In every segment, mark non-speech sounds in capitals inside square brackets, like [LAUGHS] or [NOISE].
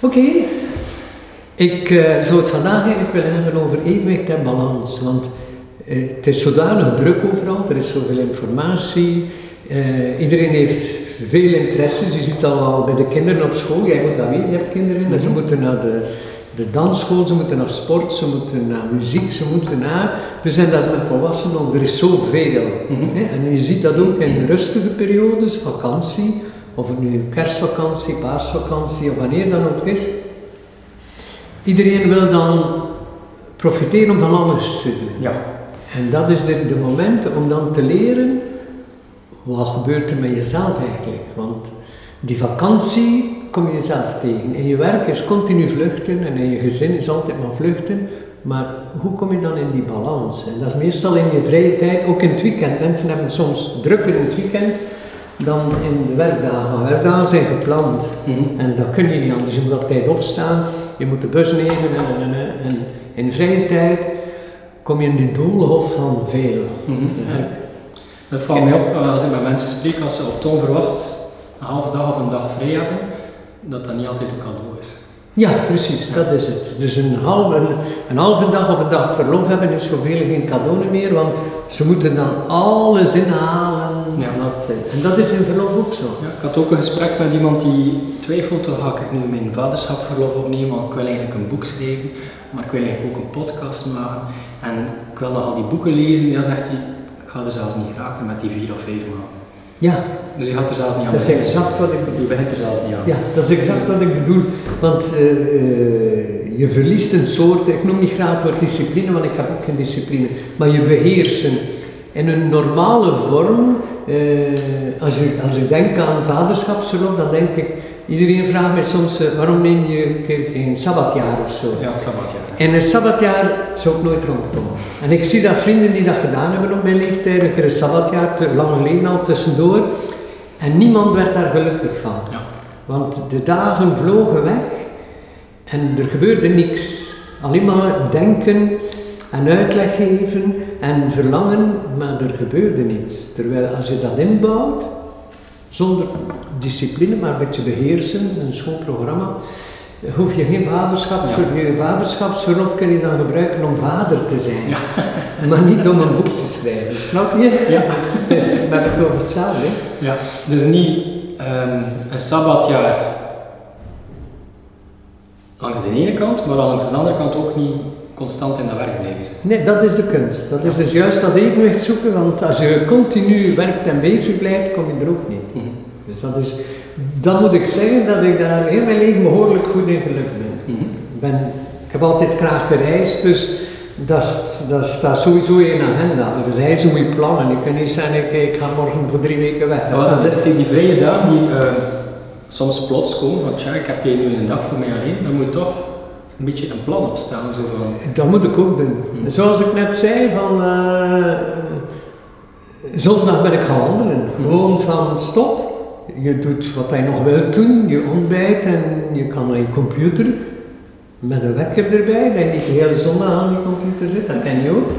Oké, ik uh, zou het vandaag eigenlijk willen hebben over evenwicht en balans. Want uh, het is zodanig druk overal, er is zoveel informatie, uh, iedereen heeft veel interesses. Je ziet al, al bij de kinderen op school, jij moet dat weten, je hebt kinderen, mm -hmm. ze moeten naar de, de dansschool, ze moeten naar sport, ze moeten naar muziek, ze moeten naar. We zijn dat met volwassenen ook, er is zoveel. Mm -hmm. En je ziet dat ook in rustige periodes, vakantie, of het nu kerstvakantie, paasvakantie of wanneer dan ook is. Iedereen wil dan profiteren van alles te doen. Ja. En dat is de, de moment om dan te leren, wat gebeurt er met jezelf eigenlijk? Want die vakantie kom je jezelf tegen. In je werk is continu vluchten en in je gezin is altijd maar vluchten. Maar hoe kom je dan in die balans? En dat is meestal in je vrije tijd, ook in het weekend. Mensen hebben soms drukker in het weekend dan in de werkdagen. Werkdagen zijn gepland mm -hmm. en dat kun je niet anders. Je moet op tijd opstaan, je moet de bus nemen en, en, en, en in vrije tijd kom je in die doolhof van veel. Mm -hmm. ja. Dat valt mij op als ik met mensen spreek, als ze op toon verwacht een halve dag of een dag vrij hebben, dat dat niet altijd een cadeau is. Ja, precies, ja. dat is het. Dus een halve, een, een halve dag of een dag verlof hebben is voor velen geen cadeau meer, want ze moeten dan alles inhalen. Ja. Dat, en dat is in verlof ook zo. Ja, ik had ook een gesprek met iemand die twijfelt, ga ik nu mijn vaderschapverlof opnemen, want ik wil eigenlijk een boek schrijven, maar ik wil eigenlijk ook een podcast maken. En ik wil nog al die boeken lezen, dan zegt hij, ik ga er zelfs niet raken met die vier of vijf maanden. Ja. Dus je gaat er zelfs niet aan Dat is exact wat ik bedoel. Je begint er zelfs niet aan. Ja, dat is exact wat ik bedoel. Want uh, uh, je verliest een soort, ik noem niet graag het woord discipline, want ik heb ook geen discipline, maar je beheersen. In een normale vorm, uh, als, je, als ik denk aan vaderschapsverlof, dan denk ik, iedereen vraagt mij soms, waarom neem je geen sabbatjaar of zo? Ja, sabbatjaar. En een sabbatjaar zou ik nooit rondkomen. En ik zie dat vrienden die dat gedaan hebben op mijn leeftijd, een keer een sabbatjaar, te lang geleden al tussendoor, en niemand werd daar gelukkig van. Ja. Want de dagen vlogen weg en er gebeurde niks. Alleen maar denken en uitleg geven en verlangen, maar er gebeurde niets. Terwijl als je dat inbouwt, zonder discipline, maar een beetje beheersen, een schoon programma, hoef je geen vaderschap, ja. je vaderschapsverlof kun je dan gebruiken om vader te zijn, ja. [LAUGHS] maar niet om een boek te schrijven, snap je? Ja. [LAUGHS] Dus hebben het over hetzelfde. Ja, dus niet um, een sabbatjaar langs de ene kant, maar langs de andere kant ook niet constant in dat werk blijven zitten. Nee, dat is de kunst. Dat is dus juist dat evenwicht zoeken, want als je continu werkt en bezig blijft, kom je er ook niet. Mm -hmm. Dus dat is, dan moet ik zeggen dat ik daar heel mijn leven behoorlijk goed in gelukt ben. Mm -hmm. ben ik heb altijd graag gereisd, dus dat, dat staat sowieso in agenda. Reizen moet je plannen. Je kunt niet zeggen, ik, ik ga morgen voor drie weken weg. Ja, dat is die, die vrije dagen die uh, soms plots komen, van tja, ik heb hier nu een dag voor mij alleen, dan moet je toch een beetje een plan opstellen. Zo van. Dat moet ik ook doen. Hmm. Zoals ik net zei, van uh, zondag ben ik gaan wandelen. Hmm. Gewoon van stop, je doet wat hij nog wil doen, je ontbijt en je kan naar je computer met een wekker erbij, dat je niet de hele zondag aan die computer zit, dat ken je ook.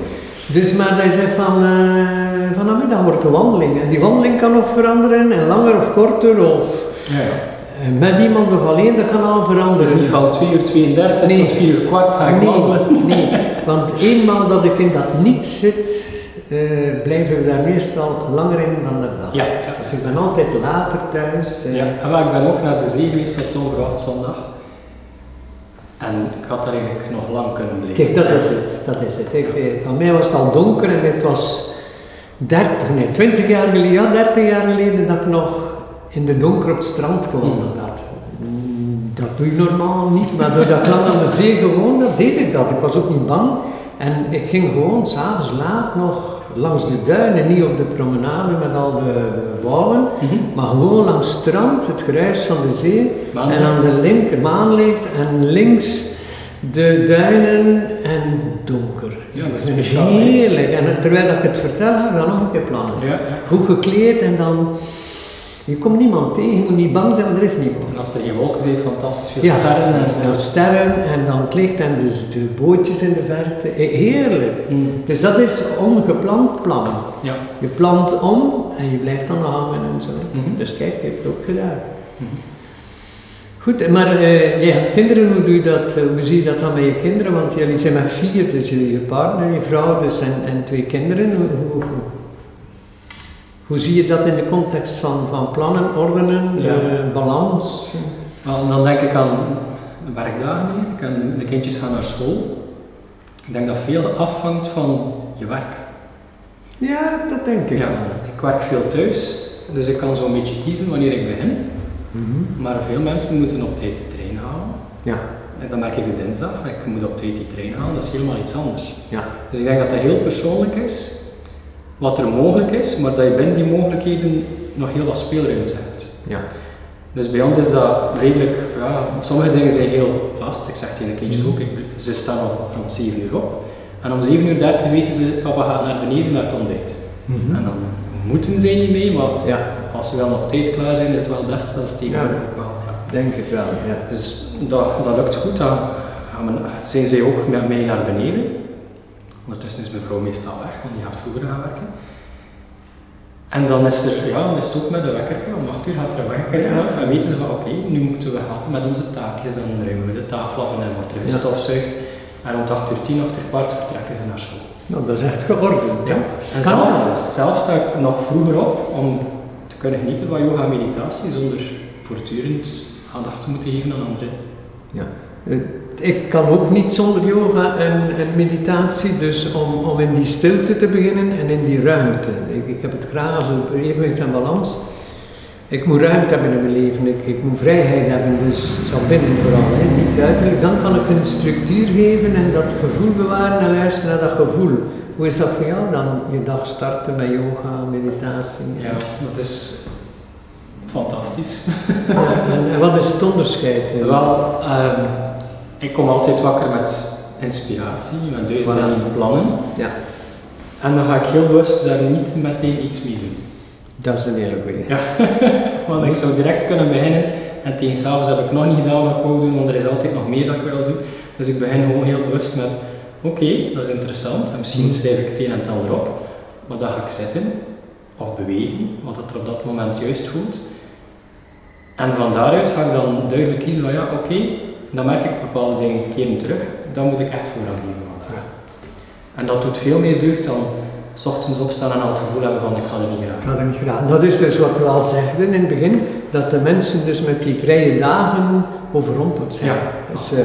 Dus maar hij zegt van, uh, vanmiddag wordt de wandeling. En die wandeling kan nog veranderen, en langer of korter, of ja, ja. Met iemand of alleen, dat kan al veranderen. Het is niet van 2 uur 32 nee. tot 4 uur kwart ga ik nee, wandelen. Nee, want eenmaal dat ik in dat niet zit, uh, blijven we daar meestal langer in dan de dag. Ja, ja. Dus ik ben altijd later thuis. Uh, ja, maar ik ben ook naar de zee geweest op Donderdag zondag. En ik had daar eigenlijk nog lang kunnen blijven. Kijk, dat is het. Dat is het. Ik, van mij was het al donker en het was 30, nee, 20 jaar geleden, ja, 30 jaar geleden dat ik nog in de donker op het strand gewandeld had. Dat doe ik normaal niet, maar doordat ik lang aan de zee gewoond had, deed ik dat. Ik was ook niet bang. En ik ging gewoon s'avonds laat nog langs de duinen, niet op de promenade met al de bouwen, mm -hmm. maar gewoon langs het strand, het geruis van de zee. Maanlicht. En aan de linker maanlicht en links de duinen en donker. Ja, dat is [LAUGHS] speciaal. Heerlijk. En terwijl ik het vertel, ga ik dan nog een keer plannen. Ja, ja. Goed gekleed en dan. Je komt niemand tegen, je moet niet bang zijn, er is niemand. En als er geen wolken zijn, fantastisch veel Ja, sterren. En, en sterren en dan het licht en dus de bootjes in de verte. Eh, Heerlijk. Mm. Dus dat is ongepland plannen. Ja. Je plant om en je blijft dan hangen en zo. Mhm. Dus kijk, je hebt het ook gedaan. Mhm. Goed, maar uh, jij hebt kinderen, hoe, doe je dat, uh, hoe zie je dat dan met je kinderen? Want jullie zijn met vier, dus jullie je partner, je vrouw dus en, en twee kinderen. Hoe, hoe, hoe, zie je dat in de context van, van plannen, ordenen, ja. uh, balans? Dan denk ik aan werkdagen en de kindjes gaan naar school. Ik denk dat veel afhangt van je werk. Ja, dat denk ik. Ja, ik werk veel thuis, dus ik kan zo'n beetje kiezen wanneer ik begin. Mm -hmm. Maar veel mensen moeten op tijd de trein halen. Ja. En dan merk ik de dinsdag, ik moet op tijd die trein halen, dat is helemaal iets anders. Ja. Dus ik denk dat dat heel persoonlijk is, wat er mogelijk is, maar dat je binnen die mogelijkheden nog heel wat speelruimte hebt. Ja. Dus bij ons is dat redelijk, ja, sommige dingen zijn heel vast. Ik zeg tegen de kindjes ook, ik, ze staan al om 7 uur op. En om 7 uur 30 weten ze, papa gaat naar beneden naar het ontbijt. Mm -hmm. En dan moeten zij niet mee, maar ja. als ze wel op tijd klaar zijn, is het wel best als tegenwoordig ja. wel. Ja. Denk het wel, ja. Dus dat, dat lukt goed. Dan zijn zij ook met mij naar beneden. Ondertussen is mijn vrouw meestal weg, want die gaat vroeger gaan werken. En dan is er, ja, dan is het ook met de wekker, om 8 uur gaat er een wekker af en weten ze van oké, okay, nu moeten we gaan met onze taakjes en ruimen we de tafel af en dan wordt er gestofzuigd. En rond 8 uur 10, 8 uur kwart vertrekken ze naar school. Nou, dat is echt geordend. Ja. En zelf, zelf sta ik nog vroeger op om te kunnen genieten van yoga en meditatie zonder voortdurend aandacht te moeten geven aan anderen. Ja. Ik kan ook niet zonder yoga en, en meditatie, dus om, om in die stilte te beginnen en in die ruimte. Ik, ik heb het graag als een evenwicht en balans. Ik moet ruimte hebben in mijn leven, ik, ik moet vrijheid hebben, dus zo binnen vooral, hè, niet uiterlijk. Dan kan ik een structuur geven en dat gevoel bewaren en luisteren naar dat gevoel. Hoe is dat voor jou dan, je dag starten met yoga, meditatie? Ja, dat is fantastisch. En, en, wat is het onderscheid? Wel, um, ik kom altijd wakker met inspiratie, en één plannen. Ja. En dan ga ik heel bewust daar niet meteen iets mee doen. Dat is een hele goeie. Ja, [LAUGHS] want ik zou direct kunnen beginnen en tegen s'avonds heb ik nog niet gedaan wat ik wou doen, want er is altijd nog meer dat ik wil doen. Dus ik begin gewoon heel bewust met, oké, okay, dat is interessant en misschien schrijf ik het een en het ander op, maar dan ga ik zitten of bewegen, wat het er op dat moment juist voelt. En van daaruit ga ik dan duidelijk kiezen van ja, oké, okay, dan merk ik bepaalde dingen keren terug, dan moet ik echt voorrang geven vandaag. Ja. En dat doet veel meer deugd dan s ochtends opstaan en al het gevoel hebben van ik ga er niet graag. Ik ga er niet. Dat is dus wat we al zeiden in het begin, dat de mensen dus met die vrije dagen overrompeld zijn. Ja. Dus, uh,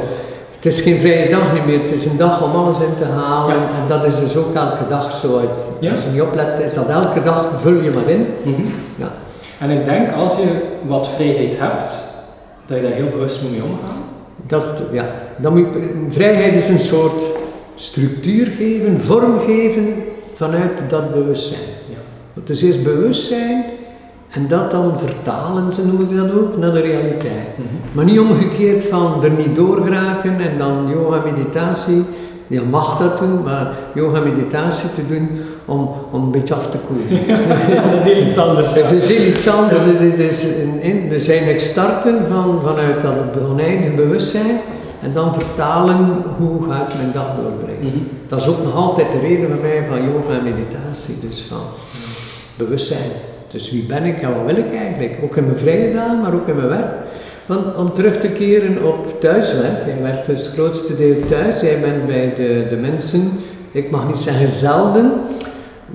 het is geen vrije dag niet meer, het is een dag om alles in te halen Ja. en dat is dus ook elke dag zo. Als, Ja. als je niet oplet, is dat elke dag, vul je maar in. Mhm. Ja. En ik denk als je wat vrijheid hebt, dat je daar heel bewust mee omgaan. Dat is, de- ja. Dan moet je, vrijheid is een soort structuur geven, vorm geven vanuit dat bewustzijn. Ja. Het is eerst bewustzijn en dat dan vertalen, zo noem ik dat ook, naar de realiteit. Mhm. Maar niet omgekeerd van er niet doorgeraken en dan yoga meditatie. Je mag dat doen, maar yoga meditatie te doen om, om een beetje af te koelen. [LAUGHS] dat is heel iets anders. Het is heel iets anders. Het is, het een, er zijn ik starten van, vanuit dat oneindig bewustzijn en dan vertalen hoe ga ik mijn dag doorbrengen. Mhm. Dat is ook nog altijd de reden voor mij van yoga en meditatie. Dus van bewustzijn. Dus wie ben ik en wat wil ik eigenlijk? Ook in mijn vrije dagen, maar ook in mijn werk. Want om terug te keren op thuiswerk, jij werkt dus het grootste deel thuis, jij bent bij de, de mensen, ik mag niet zeggen zelden,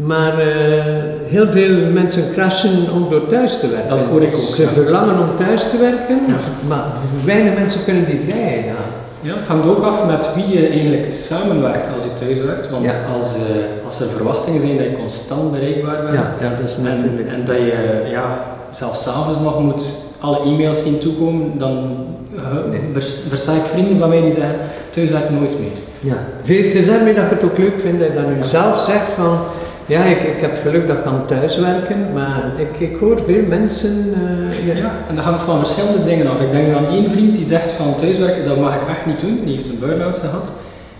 maar eh, heel veel mensen crashen om door thuis te werken. Dat hoor ik ook, Ze verlangen om thuis te werken, maar weinig mensen kunnen die vrijheid aan. Ja, het hangt ook af met wie je eigenlijk samenwerkt als je thuis werkt. Want Ja. als, eh, als er verwachtingen zijn dat je constant bereikbaar bent Ja, ja, dat is en, dat je ja, zelfs s'avonds nog moet alle e-mails zien toekomen, dan eh, Nee. versta ik vrienden van mij die zeggen thuiswerk nooit meer. Ja, veel te zeggen dat ik het ook leuk vind dat je nu zelf zegt van, ja, ik, ik heb het geluk dat ik kan thuiswerken, maar ik, ik hoor veel mensen, eh, ja, Ja, en dat hangt van verschillende dingen af. Ik denk aan één vriend die zegt van thuiswerken, dat mag ik echt niet doen. Die heeft een burn-out gehad.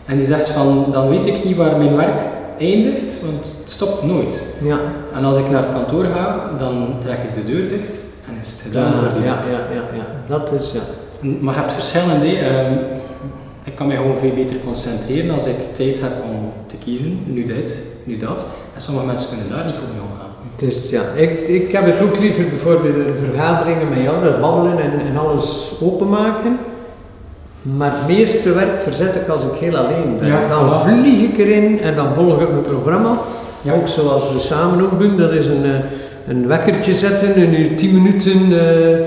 En die zegt van, dan weet ik niet waar mijn werk eindigt, want het stopt nooit. ja, En als ik naar het kantoor ga, dan trek ik de deur dicht en is het gedaan voor ja, die ja, ja, ja, ja, dat is, ja. Maar je hebt verschillende. ehm, ik kan mij gewoon veel beter concentreren als ik tijd heb om te kiezen, nu dit, nu dat. En sommige mensen kunnen daar niet goed mee omgaan. Dus ja, ik, ik heb het ook liever bijvoorbeeld in vergaderingen met jou, dat babbelen en, en alles openmaken. Maar het meeste werk verzet ik als ik heel alleen ben. Ja, dan voilà. vlieg ik erin en dan volg ik mijn programma. Ja. Ook zoals we samen ook doen, dat is een, eh, een wekkertje zetten, een uur 10 minuten eh,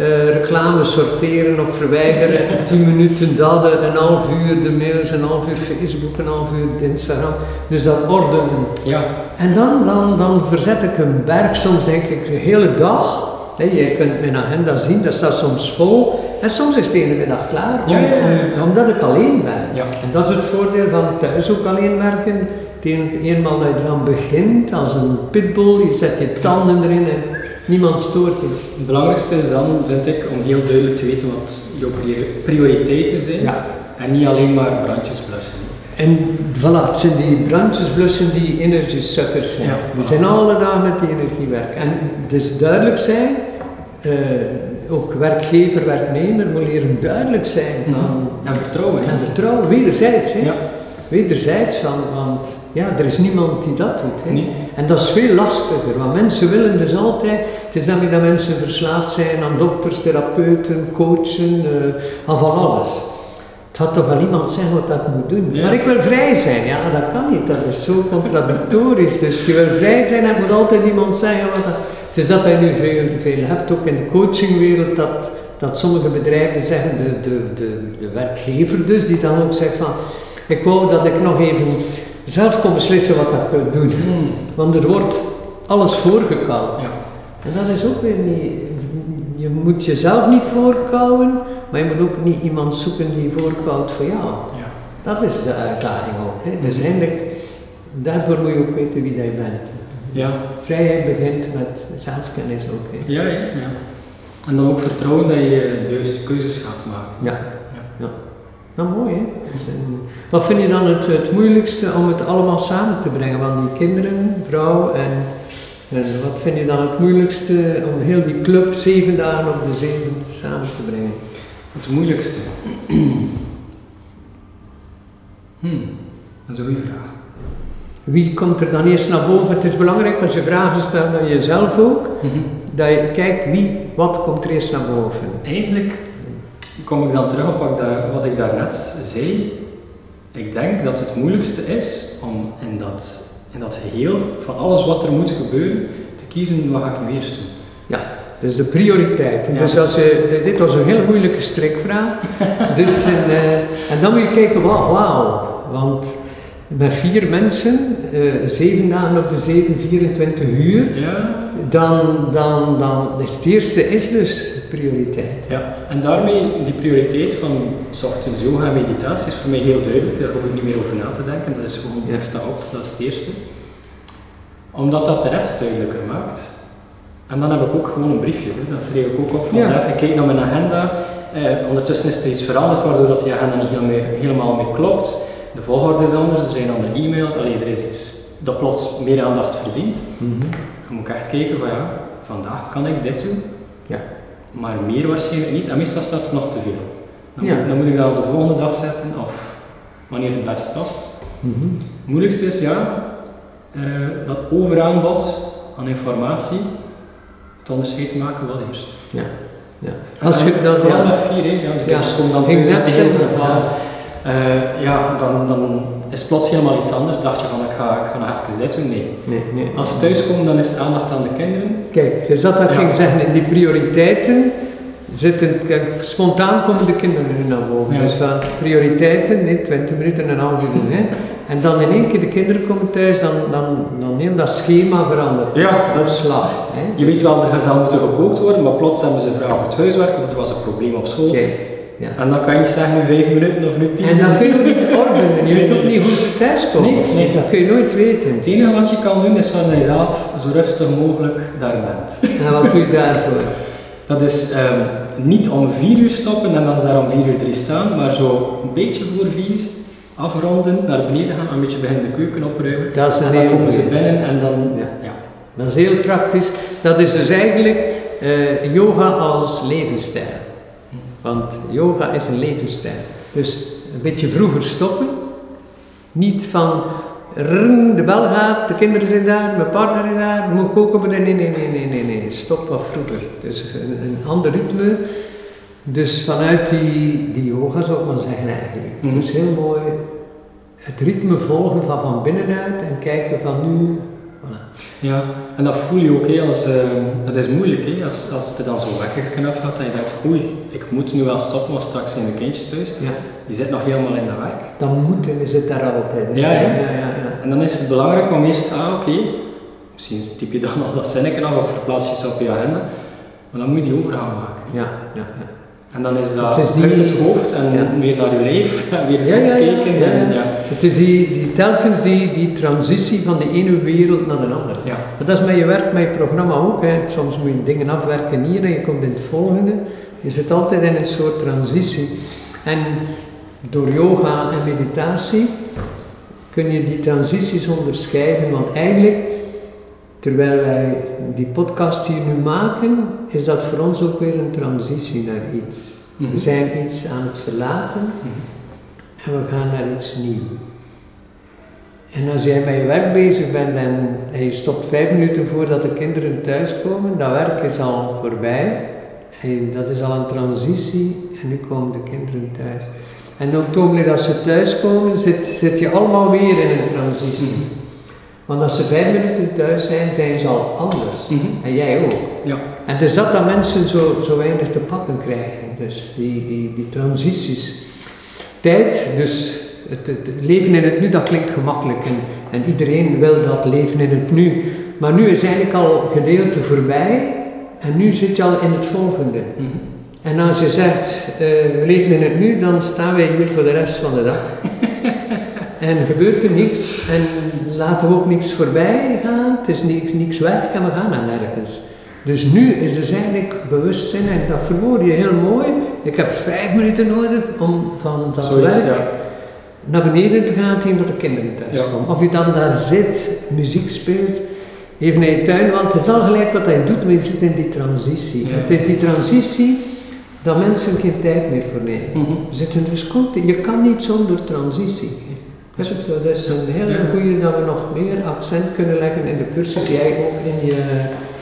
eh, reclame sorteren of verwijderen, [LAUGHS] 10 minuten dat, een half uur de mails, een half uur Facebook, een half uur Instagram. Dus dat ordenen. Ja, En dan, dan, dan verzet ik een berg, soms denk ik de hele dag. Hè, je kunt mijn agenda zien, dat staat soms vol. En soms is het de ene middag klaar, om- Ja, ja, ja. om- omdat ik alleen ben. Ja. En dat is het voordeel van thuis ook alleen werken. Eenmaal dat je dan begint als een pitbull, je zet je tanden erin en niemand stoort je. het belangrijkste is dan, vind ik, om heel duidelijk te weten wat jouw priori- prioriteiten zijn. Ja. En niet alleen maar brandjes blussen. En voilà, het zijn die brandjesblussen die energy suckers zijn. Ja, We zijn alle dagen met die energie werken. En dus duidelijk zijn, eh, ook werkgever, werknemer, moet leren duidelijk zijn. aan- En vertrouwen. En vertrouwen, wederzijds. Hè? Ja. Wederzijds, van, want ja, er is niemand die dat doet. Hè? Nee. En dat is veel lastiger, want mensen willen dus altijd, het is dan dat mensen verslaafd zijn aan dokters, therapeuten, coachen, eh, aan van alles. Het had toch wel iemand zeggen wat dat moet doen. Ja. Maar ik wil vrij zijn, ja dat kan niet, dat is zo contradictorisch. Dus je wil vrij zijn en moet altijd iemand zeggen wat dat... Het is dat je nu veel, veel hebt, ook in de coachingwereld, dat, dat sommige bedrijven zeggen, de, de, de, de werkgever dus, die dan ook zegt van, ik wou dat ik nog even zelf kon beslissen wat ik wil doen. Hmm. Want er wordt alles voorgekauwd. Ja. En dat is ook weer niet. Je moet jezelf niet voorkouwen, maar je moet ook niet iemand zoeken die voorkouwt voor jou. Ja. Dat is de uitdaging ook. Hè. Dus eigenlijk, daarvoor moet je ook weten wie je bent. Ja. Vrijheid begint met zelfkennis ook. Hè. Ja, ja, ja. En dan ook vertrouwen dat je de juiste keuzes gaat maken. Ja. Nou, mooi hè. Dus, eh, Wat vind je dan het, het moeilijkste om het allemaal samen te brengen? Want die kinderen, vrouw en, en wat vind je dan het moeilijkste om heel die club zeven dagen op de zeven samen te brengen? Het moeilijkste. [CLEARS THROAT] Hmm, dat is een goede vraag. Wie komt er dan eerst naar boven? Het is belangrijk als je vragen stelt aan jezelf ook, dat je kijkt wie, wat komt er eerst naar boven. Eigenlijk kom ik dan terug op wat ik, daar, wat ik daarnet zei. Ik denk dat het moeilijkste is om in dat, in dat geheel van alles wat er moet gebeuren te kiezen wat ga ik nu eerst doen. Ja, dus de prioriteiten. Ja. Dus als je, dit- was een hele moeilijke strikvraag. [LAUGHS] dus, en, eh, en dan moet je kijken, wauw, wauw. Want met vier mensen, eh, zeven dagen op de zeven, 24 uur, Ja, dan, dan, dan is het eerste is dus prioriteit. ja. En daarmee die prioriteit van 's ochtends yoga en meditatie is voor mij heel duidelijk. Daar hoef ik niet meer over na te denken. Dat is gewoon, Ja. ik sta op, dat is het eerste. Omdat dat de rest duidelijker maakt. En dan heb ik ook gewoon een briefje, hè. dan schreef ik ook op van Ja. ik kijk naar mijn agenda. Eh, ondertussen is er iets veranderd waardoor dat die agenda niet heel meer, helemaal meer klopt. De volgorde is anders, er zijn andere e-mails, alleen er is iets dat plots meer aandacht verdient. Dan moet ik echt kijken van ja, vandaag kan ik dit doen, Ja. Maar meer waarschijnlijk niet. En meestal staat er nog te veel. Dan, Ja. moet, dan moet ik dat op de volgende dag zetten of wanneer het best past. Mhm. Het moeilijkste is ja, eh, dat overaanbod aan informatie, het onderscheid maken wat eerst. Ja. ja. Als je dat, Vooral ja. met vier, hè. ja, de kinders komen dan zeggen, verhaal. Eh, ja, dan, dan is plots helemaal iets anders. Dacht je van ik ga, ik ga nog even dit doen? Nee. Nee, nee. Als ze thuis komen, dan is het aandacht aan de kinderen. Kijk, dus dat dat Ja. ging zeggen, in die prioriteiten zitten, kijk, spontaan komen de kinderen nu naar boven. Ja. Dus van prioriteiten, nee, 20 minuten en een half uur. Hè. En dan in één keer de kinderen komen thuis, dan, dan, dan heel dat schema verandert. Ja, dat. Hè. Je weet wel, er zal moeten gekookt worden, maar plots hebben ze vragen voor het huiswerk of er was een probleem op school. Kijk, ja. En dan kan je zeggen nu vijf minuten of nu tien En dan kun je ook niet ordenen, je weet ook niet hoe ze thuis komen. Nee, nee. Dat kun je nooit weten. Het enige wat je kan doen is zorgen dat je zelf zo rustig mogelijk daar bent. En wat doe je daarvoor? Dat is ehm, niet om vier uur stoppen en dan ze daar om vier uur drie staan, maar zo een beetje voor vier afronden, naar beneden gaan, een beetje beginnen de keuken opruimen. Dat is een en dan komen ze binnen en dan, Ja. ja. Dat is heel praktisch. Dat is dus eigenlijk eh, yoga als levensstijl. Want yoga is een levensstijl. Dus een beetje vroeger stoppen. Niet van de bel gaat, de kinderen zijn daar, mijn partner is daar, moet koken, maar nee, nee, nee, nee, nee, nee, stop wat vroeger. Dus een, een ander ritme. Dus vanuit die, die yoga zou ik maar zeggen eigenlijk. Mhm. Dus heel mooi het ritme volgen van van binnenuit en kijken van nu. Voilà. Ja, en dat voel je ook, hè, als, eh, dat is moeilijk, hè, als, als het er dan zo wekker knap gaat, dat je denkt, oei, ik moet nu wel stoppen, want straks zijn de kindjes thuis. Ja, Je zit nog helemaal in dat werk. dan moeten we zit daar altijd. hè. Ja, ja. ja. En dan is het belangrijk om eerst, ah oké, misschien typ je dan al dat zinnetje af of verplaats je ze op je agenda, maar dan moet je die overgang maken. ja, ja, ja. En dan is dat Het is die- uit het hoofd en Ja. weer naar je lijf, [LAUGHS] en weer Ja, ja, kijken. ja, en. Het is die, die telkens die, die transitie van de ene wereld naar de andere. Ja. Dat is met je werk, met je programma ook. Hè. Soms moet je dingen afwerken hier en je komt in het volgende. Je zit altijd in een soort transitie. En door yoga en meditatie kun je die transities onderscheiden. Want eigenlijk, terwijl wij die podcast hier nu maken, is dat voor ons ook weer een transitie naar iets. Mhm. We zijn iets aan het verlaten en we gaan naar iets nieuws. En als jij met je werk bezig bent en, en je stopt vijf minuten voordat de kinderen thuiskomen, dat werk is al voorbij. En dat is al een transitie en nu komen de kinderen thuis. En op het ogenblik dat ze thuiskomen, zit, zit je allemaal weer in een transitie. Want als ze vijf minuten thuis zijn, zijn ze al anders. Mhm. En jij ook. Ja. En het is dat dat mensen zo, zo weinig te pakken krijgen. Dus die, die, die transities. Tijd, dus het, het leven in het nu, dat klinkt gemakkelijk. En, en iedereen wil dat leven in het nu. Maar nu is eigenlijk al een gedeelte voorbij. En nu zit je al in het volgende. Mhm. En als je zegt, eh, we leven in het nu, dan staan wij hier voor de rest van de dag. [LAUGHS] en gebeurt er niks en laten we ook niks voorbij gaan. Het is niks, niks weg en we gaan naar nergens. Dus nu is dus eigenlijk bewustzijn en dat verwoord je heel mooi. Ik heb vijf minuten nodig om van dat Zoiets, werk ja. naar beneden te gaan tegen dat de kinderen thuis Ja. komen. Of je dan daar zit, muziek speelt, even in je tuin, want het is al gelijk wat hij doet, maar je zit in die transitie. Ja. Het is die transitie dat mensen geen tijd meer voor nemen. We zitten dus continu, je kan niet zonder transitie. Dat is, dat is een hele goede dat we nog meer accent kunnen leggen in de cursus. Jij ook in je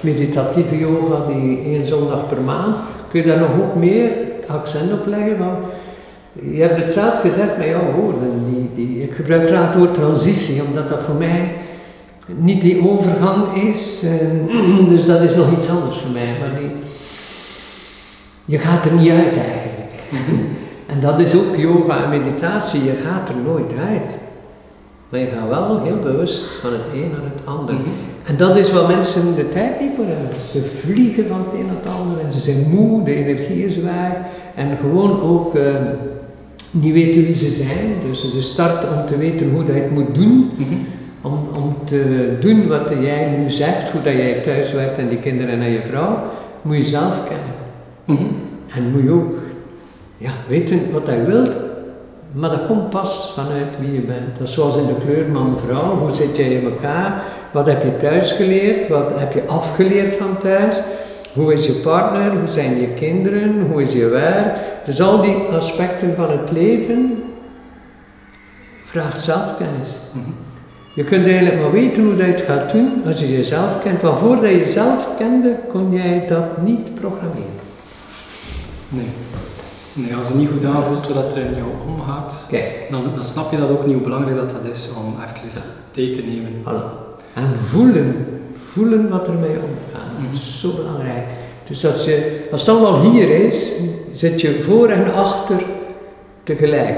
meditatieve yoga, die één zondag per maand, kun je daar nog ook meer accent op leggen. Want je hebt het zelf gezegd met jouw woorden. Die, die, ik gebruik graag het woord transitie, omdat dat voor mij niet die overgang is. eh, [CLEARS THROAT] dus dat is nog iets anders voor mij. Maar die, je gaat er niet uit eigenlijk. [LAUGHS] En dat is ook yoga en meditatie, je gaat er nooit uit. Maar je gaat wel heel bewust van het een naar het ander. Mhm. En dat is wat mensen de tijd niet voor hebben. Ze vliegen van het een naar het ander en ze zijn moe, de energie is weg. En gewoon ook eh, niet weten wie ze zijn. Dus de start om te weten hoe dat je het moet doen. Mhm. Om, om te doen wat jij nu zegt, hoe dat jij thuis werkt en die kinderen en je vrouw, moet je zelf kennen. Mhm. En moet je ook ja, weten wat hij wilt, maar dat komt pas vanuit wie je bent. Dat is zoals in de kleur man-vrouw, hoe zit jij in elkaar, wat heb je thuis geleerd, wat heb je afgeleerd van thuis, hoe is je partner, hoe zijn je kinderen, hoe is je werk. Dus al die aspecten van het leven vraagt zelfkennis. Mhm. Je kunt eigenlijk maar weten hoe dat je het gaat doen als je jezelf kent. Want voordat je jezelf kende, kon jij dat niet programmeren. Nee. Nee, als het niet goed aanvoelt wat er in jou omgaat, Kijk, dan, dan snap je dat ook niet hoe belangrijk dat, dat is om even tijd te nemen. Voilà. En voelen, voelen wat er mee omgaat. Mhm. Dat is zo belangrijk. Dus als, je, als het allemaal hier is, zit je voor en achter tegelijk.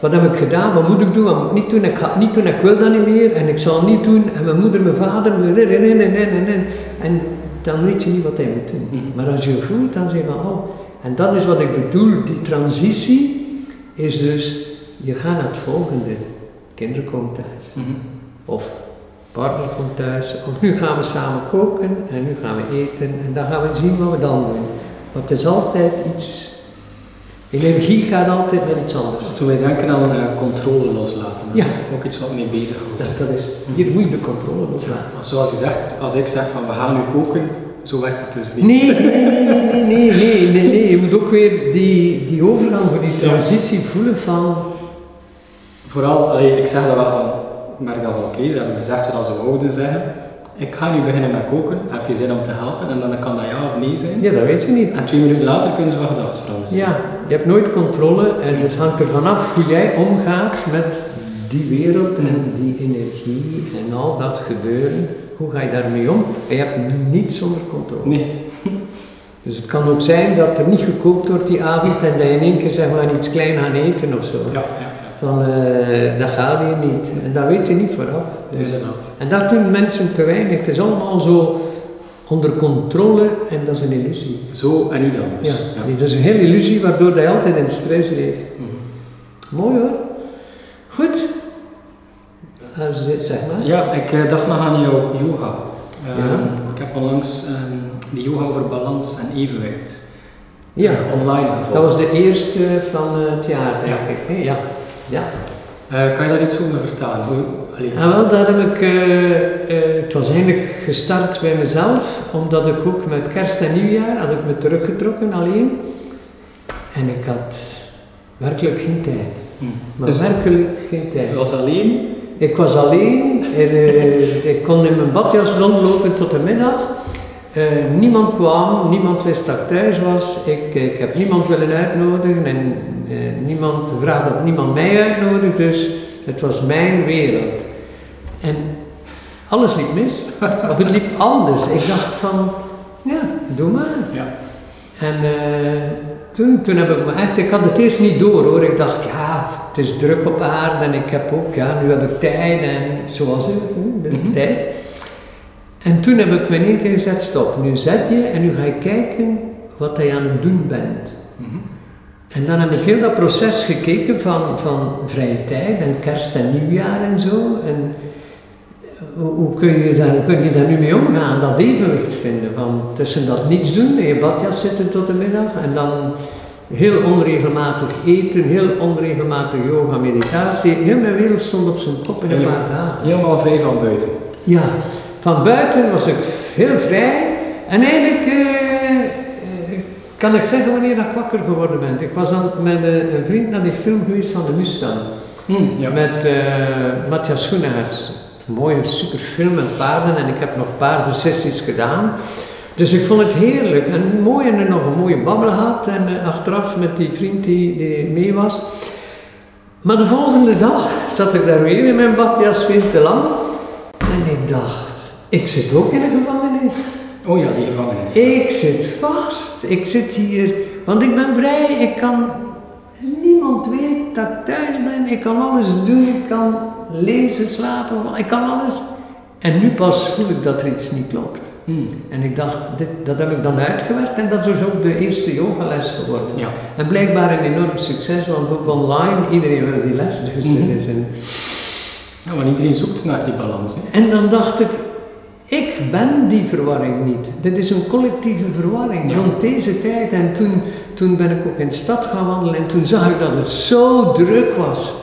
Wat heb ik gedaan? Wat moet ik doen? Wat moet ik niet doen? Ik ga het niet doen, ik wil dat niet meer en ik zal het niet doen. En mijn moeder, mijn vader, en, en, en, en, dan weet je niet wat hij moet doen. Mhm. Maar als je voelt, dan zeg je van, oh, en dat is wat ik bedoel, die transitie is dus, je gaat naar het volgende. Kinderen komen thuis. Mhm. Of partner komt thuis, of nu gaan we samen koken en nu gaan we eten en dan gaan we zien wat we dan doen. Want het is altijd iets, Energie gaat altijd naar iets anders. Toen wij denken aan uh, controle loslaten, dat ja. ook iets wat mee bezig wordt. Dat, is, hier moet je de controle loslaten. Ja. Zoals je zegt, als ik zeg van we gaan nu koken, zo werkt het dus niet. Nee, nee, nee, nee, nee, nee, nee. Je moet ook weer die, die overgang, die transitie voelen van... Vooral, allee, ik zeg dat wel van, ik merk dat wel oké, ze hebben gezegd wat ze wouden zeggen. Ik ga nu beginnen met koken, heb je zin om te helpen? En dan kan dat ja of nee zijn. Ja, dat weet je niet. En twee minuten later kunnen ze van gedacht veranderen. Ja, je hebt nooit controle en het hangt er vanaf hoe jij omgaat met die wereld en die energie en al dat gebeuren. Hoe ga je daarmee om? En je hebt niets zonder controle. Nee. [LAUGHS] Dus het kan ook zijn dat er niet gekookt wordt die avond en dat je in één keer zeg maar iets klein gaan eten of zo. Ja, ja, ja. Van, eh, dat gaat hier niet. En dat weet je niet vooraf. Dus, Inderdaad. en dat doen mensen te weinig. Het is allemaal zo onder controle en dat is een illusie. Zo en niet Ja, anders. dat is een hele illusie waardoor je altijd in stress leeft. Mhm. Mooi hoor. Goed. Dit- zeg maar. Ja, ik eh, dacht nog aan jouw yoga. Eh, Ja. Ik heb onlangs ehm, die yoga over balans en evenwicht Ja, eh, online gevolgd. dat was de eerste van eh, het jaar, denk Ja. ik. hè? Ja. ja. Eh, kan je daar iets over vertellen? Hoe, allee, Ah, wel, daar heb ik, eh, eh, het was eigenlijk gestart bij mezelf, omdat ik ook met kerst en nieuwjaar had ik me teruggetrokken alleen. En ik had werkelijk geen tijd. hm. Maar Dus werkelijk geen tijd. je was alleen? Ik was alleen, en, ik kon in mijn badjas rondlopen tot de middag. Eh, niemand kwam, niemand wist dat ik thuis was. Ik, ik heb niemand willen uitnodigen en niemand vraagde of niemand mij uitnodigde, dus het was mijn wereld. En alles liep mis, [LAUGHS] of het liep anders. Ik dacht van, ja, doe maar. Ja. En eh, toen, toen heb ik me echt, ik had het eerst niet door hoor. Ik dacht, ja, het is druk op aarde en ik heb ook, ja, nu heb ik tijd en zoals het, hè, de Mhm. tijd. En toen heb ik me in één keer gezet, stop, nu zet je en nu ga je kijken wat je aan het doen bent. Mhm. En dan heb ik heel dat proces gekeken van, van vrije tijd en kerst en nieuwjaar en zo. En hoe, hoe kun, je daar, kun je daar nu mee omgaan, dat evenwicht vinden van tussen dat niets doen, in je badjas zitten tot de middag en dan heel onregelmatig eten, heel onregelmatig yoga, meditatie. Heel mijn wereld stond op zijn kop in een paar dagen. Helemaal vrij van buiten. Ja, van buiten was ik heel vrij en eigenlijk eh, eh, kan ik zeggen wanneer ik wakker geworden ben. Ik was met een, een vriend naar die film geweest van de Mustang Hm, ja. met eh Matthias Schoenaerts. Mooie super film met paarden en ik heb nog paardensessies gedaan. Dus ik vond het heerlijk en mooi en nog een mooie babbel gehad en eh, achteraf met die vriend die, die mee was. Maar de volgende dag zat ik daar weer in mijn badjas veel te lang en ik dacht, ik zit ook in een gevangenis. Oh ja, die gevangenis. Ik zit vast, ik zit hier, want ik ben vrij, ik kan, niemand weet dat ik thuis ben, ik kan alles doen, ik kan lezen, slapen, ik kan alles. En nu pas voel ik dat er iets niet klopt. Hm. En ik dacht, dit, dat heb ik dan uitgewerkt en dat is ook de eerste yogales geworden. Ja. En blijkbaar een enorm succes, want ook online, iedereen wil die les, dus er is een Ja, want iedereen zoekt naar die balans. Hè. en dan dacht ik, ik ben die verwarring niet. Dit is een collectieve verwarring Ja. rond deze tijd. En toen, toen ben ik ook in de stad gaan wandelen en toen zag ik dat het zo druk was.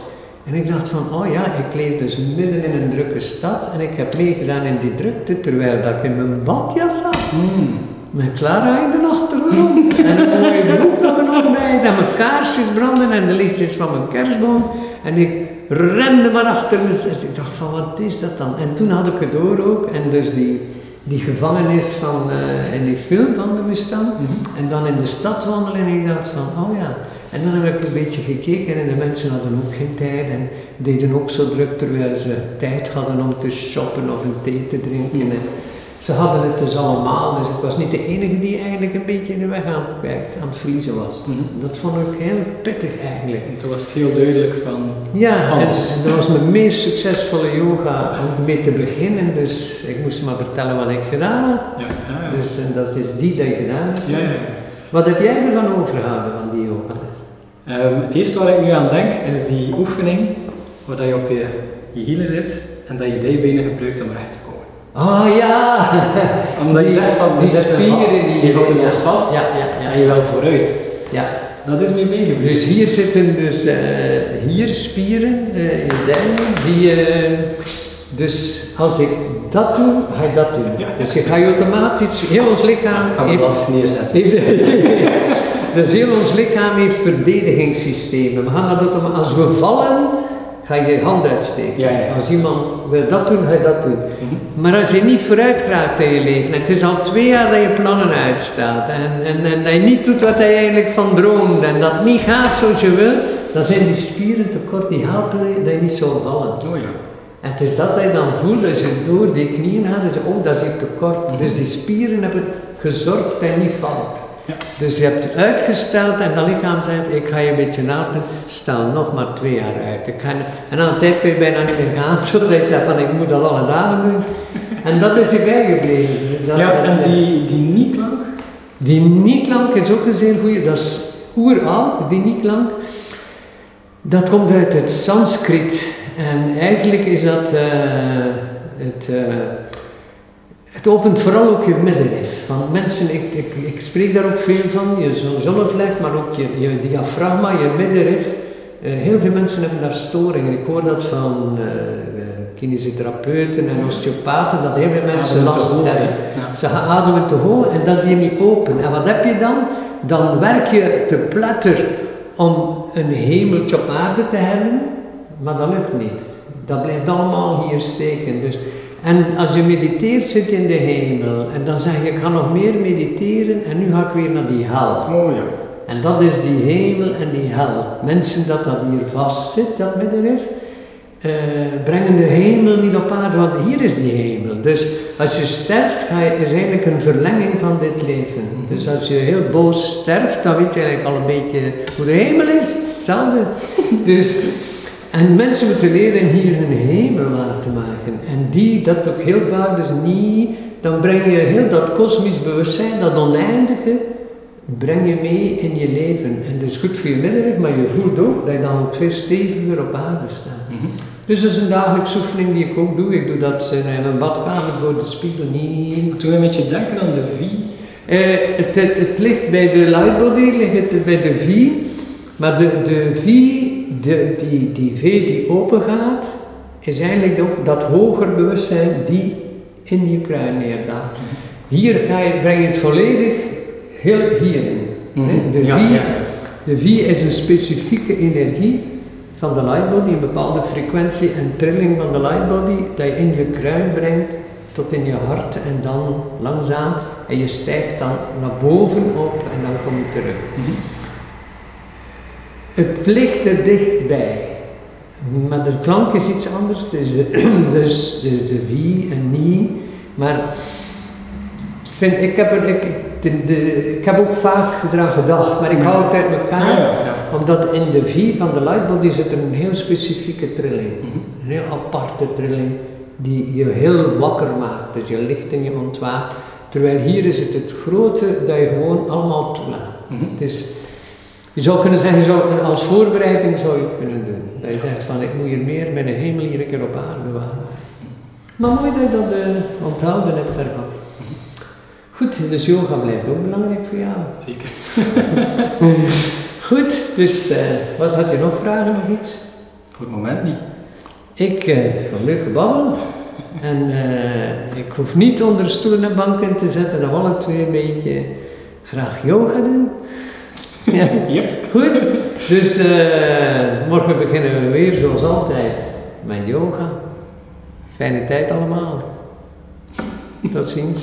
En ik dacht van, oh ja, ik leef dus midden in een drukke stad en ik heb meegedaan in die drukte terwijl dat ik in mijn badjas zat. Hm. Met Clara in de achtergrond. [LAUGHS] en een mooie er nog bij. En mijn kaarsjes branden en de lichtjes van mijn kerstboom. En ik rende maar achter me. Dus ik dacht van wat is dat dan? En toen had ik het door ook. En dus die, die gevangenis van, eh, in die film van de Mustang. Mhm. En dan in de stad wandelen en ik dacht van oh ja. En dan heb ik een beetje gekeken en de mensen hadden ook geen tijd en deden ook zo druk terwijl ze tijd hadden om te shoppen of een thee te drinken. En ze hadden het dus allemaal, dus ik was niet de enige die eigenlijk een beetje de weg aan, aan het verliezen was. Mhm. Dat vond ik heel pittig eigenlijk. En toen was het heel duidelijk van... Ja, en, Alles. en dat was mijn meest succesvolle yoga om mee te beginnen, dus ik moest maar vertellen wat ik gedaan had. Ja, ja, ja. Dus en dat is die dat je gedaan hebt. ja, ja, ja. Wat heb jij ervan overgehouden van die yogales? Ehm, het eerste waar ik nu aan denk is die oefening waar je op je, je hielen zit en dat je dijbenen gebruikt om recht te Oh ja! Omdat je Die- zegt van die spieren vast, die- je houdt vast Ja, ja, ja. en je wil vooruit. Ja, Dat is mee bijgebleven. dus hier zitten dus eh, hier spieren eh, in je dijnen, die eh, dus als ik dat doe, ga je dat doen. Ja. Dus je gaat je automatisch, heel ons lichaam kan me heeft, wel neerzetten. [LAUGHS] [LAUGHS] dus heel ons lichaam heeft verdedigingssystemen. We gaan dat als we vallen, ga je je hand uitsteken. Ja, ja. Als iemand wil dat doen, ga je dat doen. Mhm. Maar als je niet vooruit gaat in je leven, en het is al twee jaar dat je plannen uitstaat, en, en, en dat je niet doet wat je eigenlijk van droomt, en dat niet gaat zoals je wil, dan zijn die spieren tekort, die helpen dat je niet zal vallen. Oh ja. En het is dat je dan voelt, als je door die knieën gaat, dus oh, dat is hier tekort. Dus die spieren hebben gezorgd dat je niet valt. Ja. Dus je hebt uitgesteld en dat lichaam zegt, ik ga je een beetje helpen, stel nog maar twee jaar uit. Ik ga, en aan tijd kun je bijna niet meer gaan, [LAUGHS] totdat je zegt van ik moet dat alle dagen doen. En dat is je bijgebleven. Dat- Ja, en die, die niet-klank? die niet-klank is ook een zeer goede, dat is oeroud, die niet-klank. Dat komt uit het Sanskriet en eigenlijk is dat, eh, het, eh, het opent vooral ook je middenrif. Van mensen, ik, ik, ik spreek daar ook veel van, je zon- zonnevlecht, maar ook je, je diafragma, je middenrif. Eh, heel veel mensen hebben daar storingen. Ik hoor dat van eh, eh, kinesitherapeuten en osteopaten, dat heel veel mensen last hebben. ja. Ze gaan ademen te hoog en dat is hier niet open. En wat heb je dan? Dan werk je te platter om een hemeltje op aarde te hebben, maar dat lukt niet. Dat blijft allemaal hier steken. Dus, en als je mediteert, zit je in de hemel. En dan zeg je, ik ga nog meer mediteren en nu ga ik weer naar die hel. Oh ja. En dat is die hemel en die hel. Mensen dat dat hier vast zit, dat middenrif, eh, brengen de hemel niet op aarde, want hier is die hemel. Dus als je sterft, ga je, is eigenlijk een verlenging van dit leven. Dus als je heel boos sterft, dan weet je eigenlijk al een beetje hoe de hemel is. Hetzelfde. Dus, en mensen moeten leren hier een hemel waar te maken. En die, dat ook heel vaak dus niet, dan breng je heel dat kosmisch bewustzijn, dat oneindige, breng je mee in je leven. En dat is goed voor je middenrug, maar je voelt ook dat je dan ook veel steviger op aarde staat. Mhm. Dus dat is een dagelijkse oefening die ik ook doe. Ik doe dat in een badkamer voor de spiegel niet. Toen een beetje denken aan de V. Eh, het, het, het ligt bij de lightbody, ligt het bij de V. Maar de, de V, de, die, die V die open gaat, is eigenlijk ook dat hoger bewustzijn die in je kruin neerdaalt. Hier ga je, breng je het volledig heel hierin. Mhm. De, Ja, v, ja. de is een specifieke energie van de lightbody, een bepaalde frequentie en trilling van de lightbody, dat je in je kruin brengt tot in je hart en dan langzaam en je stijgt dan naar boven op en dan kom je terug. Mhm. Het ligt er dichtbij, maar de klank is iets anders, dus de, [CLEARS THROAT] dus de, de wie en nie, maar ik vind, ik, heb er, ik, de, de- ik heb ook vaak eraan gedacht, maar ik hou het uit elkaar. Ja, ja, ja. Omdat in de V van de lightbody zit een heel specifieke trilling. Mhm. Een heel aparte trilling die je heel wakker maakt. Dus je ligt en je ontwaakt. Terwijl hier is het het grote dat je gewoon allemaal toelaat. Mhm. Het is, je zou kunnen zeggen, je zou, als voorbereiding zou je het kunnen doen. Dat je zegt van ik moet hier meer met de hemel hier een keer op aarde waren. Maar mooi dat je dat eh, onthouden hebt daarvan. Goed, dus yoga blijft ook belangrijk voor jou. Zeker. [LAUGHS] Goed, dus eh, wat had je nog vragen of iets? Voor het moment niet. Ik uh, vond leuk gebabbel. En eh, ik hoef niet onder stoelen en banken te zetten, dat we alle twee een beetje graag yoga doen. Ja, Yep. goed. Dus eh, morgen beginnen we weer zoals altijd met yoga. Fijne tijd allemaal. Tot ziens.